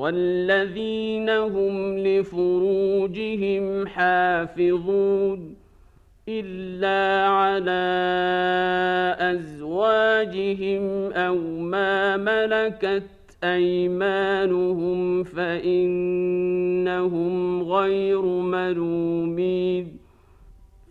والذين هم لفروجهم حافظون إلا على أزواجهم أو ما ملكت أيمانهم فإنهم غير ملومين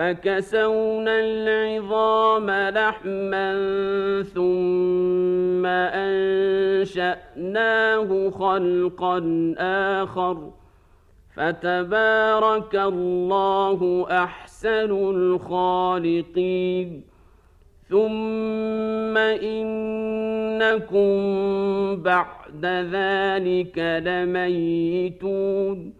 فكسونا العظام لحما ثم أنشأناه خلقا آخر. فتبارك الله أحسن الخالقين. ثم إنكم بعد ذلك لميتون.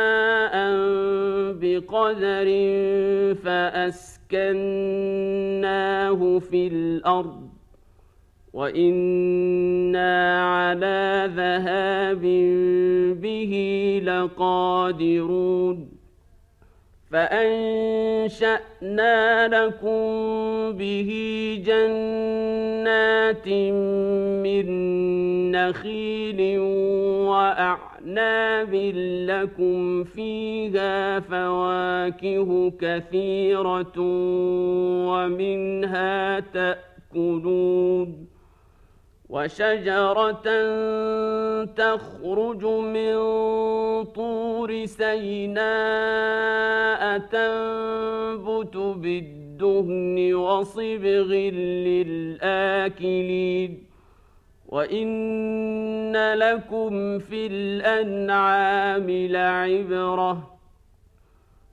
بقدر فأسكناه في الأرض وإنا على ذهاب به لقادرون فأنشأنا لكم به جنات من نخيل واعناب لكم فيها فواكه كثيره ومنها تاكلون وشجرة تخرج من طور سيناء تنبت بالدهن وصبغ للآكلين وإن لكم في الأنعام لعبرةً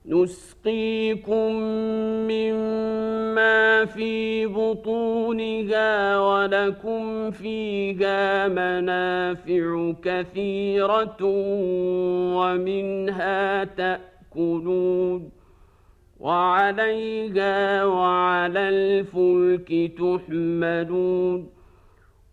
نسقيكم مما في بطونها ولكم فيها منافع كثيرة ومنها تأكلون وعليها وعلى الفلك تحملون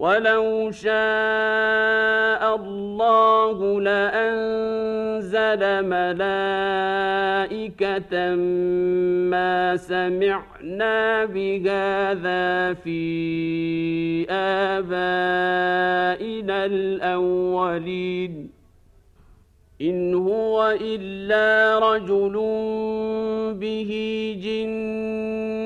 ولو شاء الله لانزل ملائكه ما سمعنا بهذا في ابائنا الاولين ان هو الا رجل به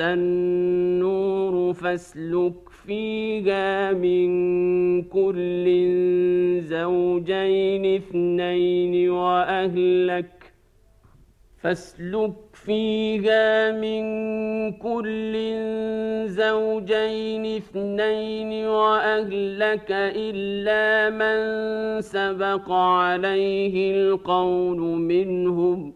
النور فاسلك فيها من كل زوجين اثنين وأهلك فاسلك فيها من كل زوجين اثنين وأهلك إلا من سبق عليه القول منهم.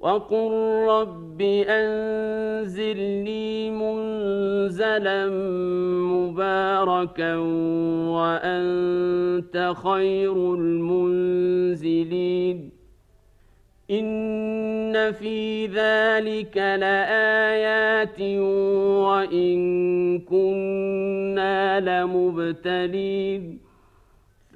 وقل رب أنزلني منزلا مباركا وأنت خير المنزلين إن في ذلك لآيات وإن كنا لمبتلين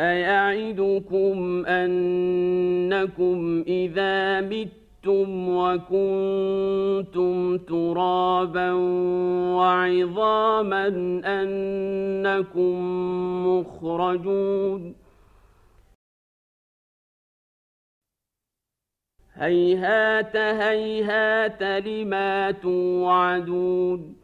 أيعدكم أنكم إذا متم وكنتم ترابا وعظاما أنكم مخرجون؟ هيهات هيهات لما توعدون؟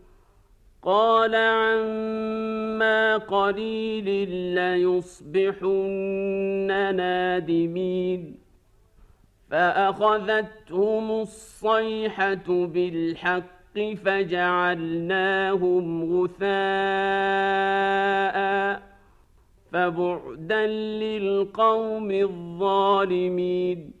قال عما قليل ليصبحن نادمين. فأخذتهم الصيحة بالحق فجعلناهم غثاء فبعدا للقوم الظالمين.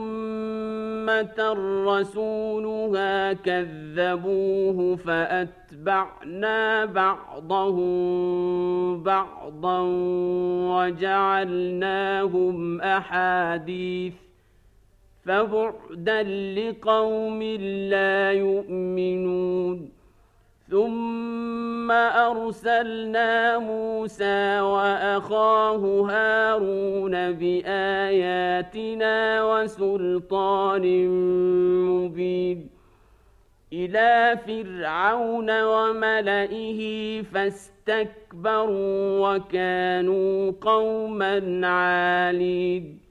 رسولها كذبوه فأتبعنا بعضهم بعضا وجعلناهم أحاديث فبعدا لقوم لا يؤمنون ثم أرسلنا موسى وأخاه هارون بآياتنا وسلطان مبين إلى فرعون وملئه فاستكبروا وكانوا قوما عالين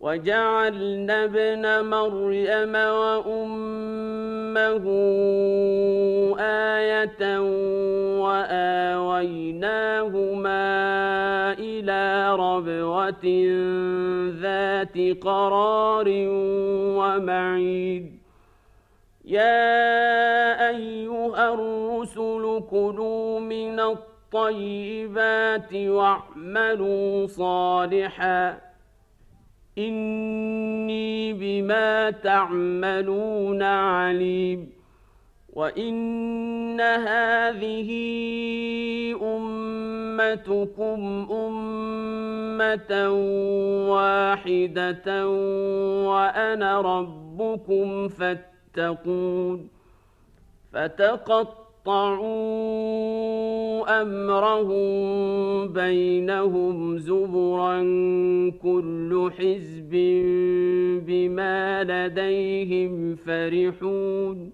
وجعلنا ابن مريم وأمه آية وآويناهما إلى ربوة ذات قرار ومعيد يا أيها الرسل كلوا من الطيبات واعملوا صالحاً. إني بما تعملون عليم وإن هذه أمتكم أمة واحدة وأنا ربكم فاتقون فتقط قطعوا أمرهم بينهم زبرا كل حزب بما لديهم فرحون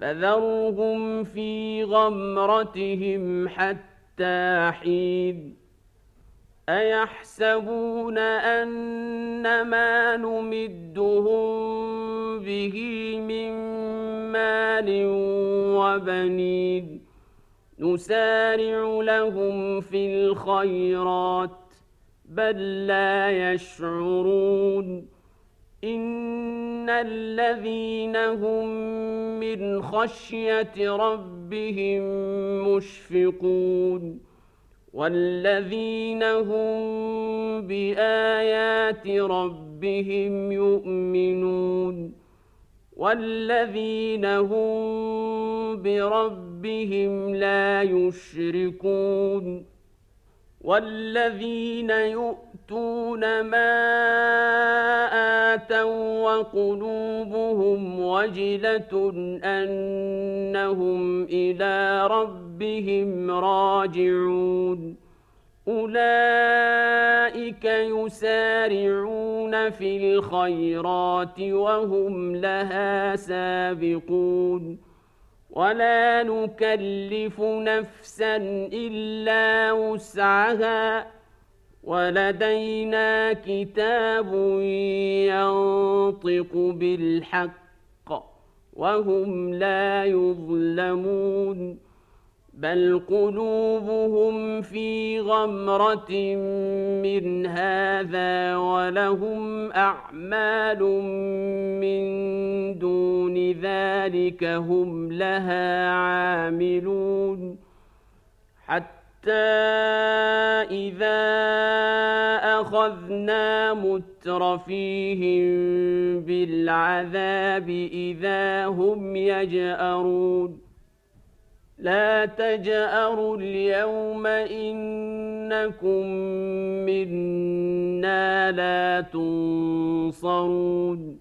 فذرهم في غمرتهم حتى حين أيحسبون أن ما نمدهم به من مال وبنين نسارع لهم في الخيرات بل لا يشعرون إن الذين هم من خشية ربهم مشفقون والذين هم بآيات ربهم يؤمنون والذين هم بربهم لا يشركون والذين يؤتون ما آتوا وقلوبهم وجلة أنهم إلى ربهم راجعون أولئك يسارعون في الخيرات وهم لها سابقون ولا نكلف نفسا إلا وسعها ولدينا كتاب ينطق بالحق وهم لا يظلمون بل قلوبهم في غمرة من هذا ولهم أعمال من دون ذلك هم لها عاملون حتى إذا أخذنا مترفيهم بالعذاب إذا هم يجأرون لا تجأروا اليوم إنكم منا لا تنصرون.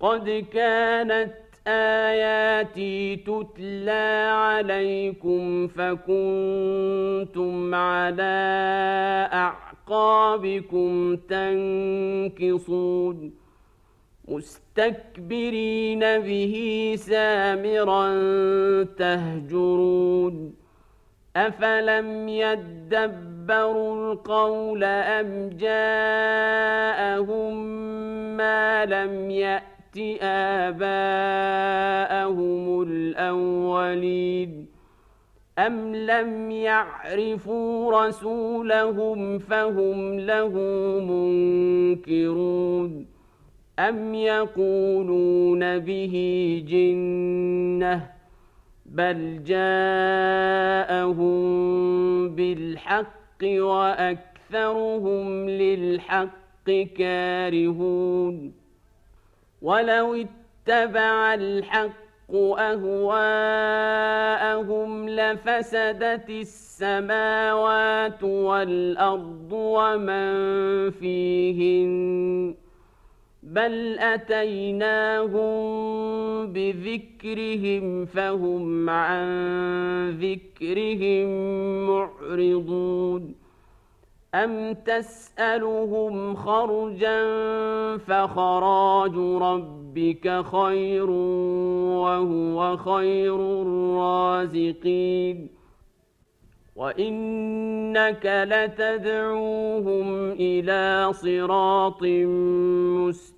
قد كانت آياتي تتلى عليكم فكنتم على أعقابكم تنكصون. مستكبرين به سامرا تهجرون. أفلم يدبروا القول أم جاءهم ما لم يأت آباءهم الأولين؟ أم لم يعرفوا رسولهم فهم له منكرون؟ أم يقولون به جنة بل جاءهم بالحق وأكثرهم للحق كارهون ولو اتبع الحق أهواءهم لفسدت السماوات والأرض ومن فيهن بل أتيناهم بذكرهم فهم عن ذكرهم معرضون أم تسألهم خرجا فخراج ربك خير وهو خير الرازقين وإنك لتدعوهم إلى صراط مستقيم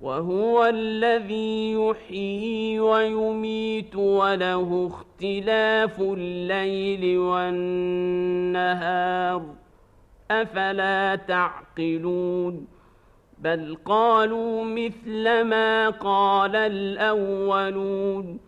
وهو الذي يحيي ويميت وله اختلاف الليل والنهار. أفلا تعقلون؟ بل قالوا مثل ما قال الأولون.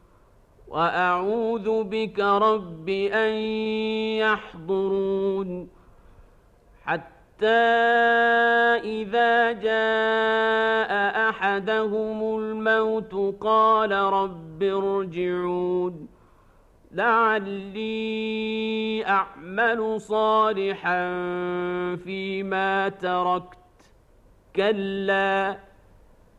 وأعوذ بك رب أن يحضرون حتى إذا جاء أحدهم الموت قال رب ارجعون لعلي أعمل صالحا فيما تركت. كلا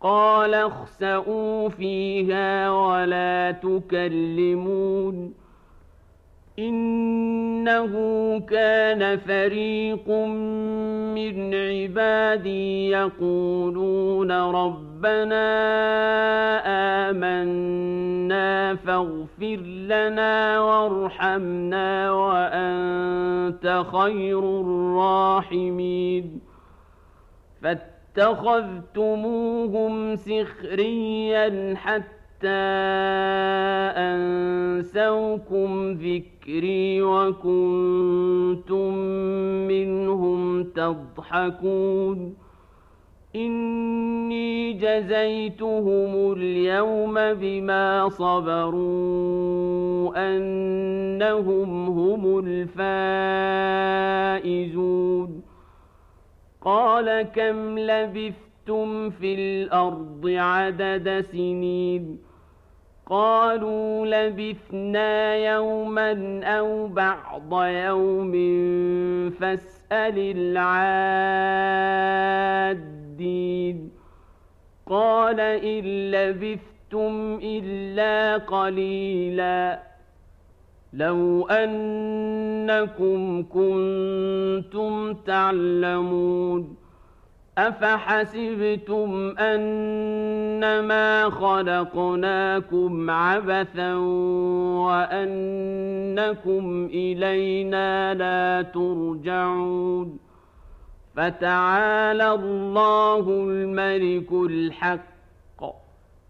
قال اخسئوا فيها ولا تكلمون. إنه كان فريق من عبادي يقولون ربنا آمنا فاغفر لنا وارحمنا وأنت خير الراحمين. فاتخذتموهم سخريا حتى أنسوكم ذكري وكنتم منهم تضحكون. إني جزيتهم اليوم بما صبروا أنهم هم الفائزون. قال كم لبثتم في الأرض عدد سنين قالوا لبثنا يوما أو بعض يوم فاسأل العادين قال إن لبثتم إلا قليلا لو أنكم كنتم تعلمون أفحسبتم أنما خلقناكم عبثا وأنكم إلينا لا ترجعون فتعالى الله الملك الحق